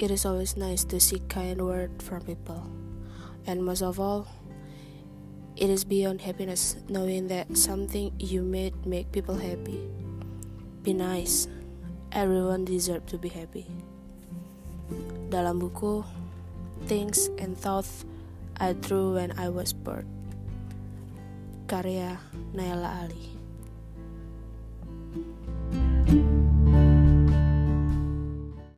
It is always nice to see kind word from people. And most of all, it is beyond happiness knowing that something you made make people happy. Be nice. Everyone deserve to be happy. Dalam buku Things and Thoughts I Drew When I Was bored. Karya Naela Ali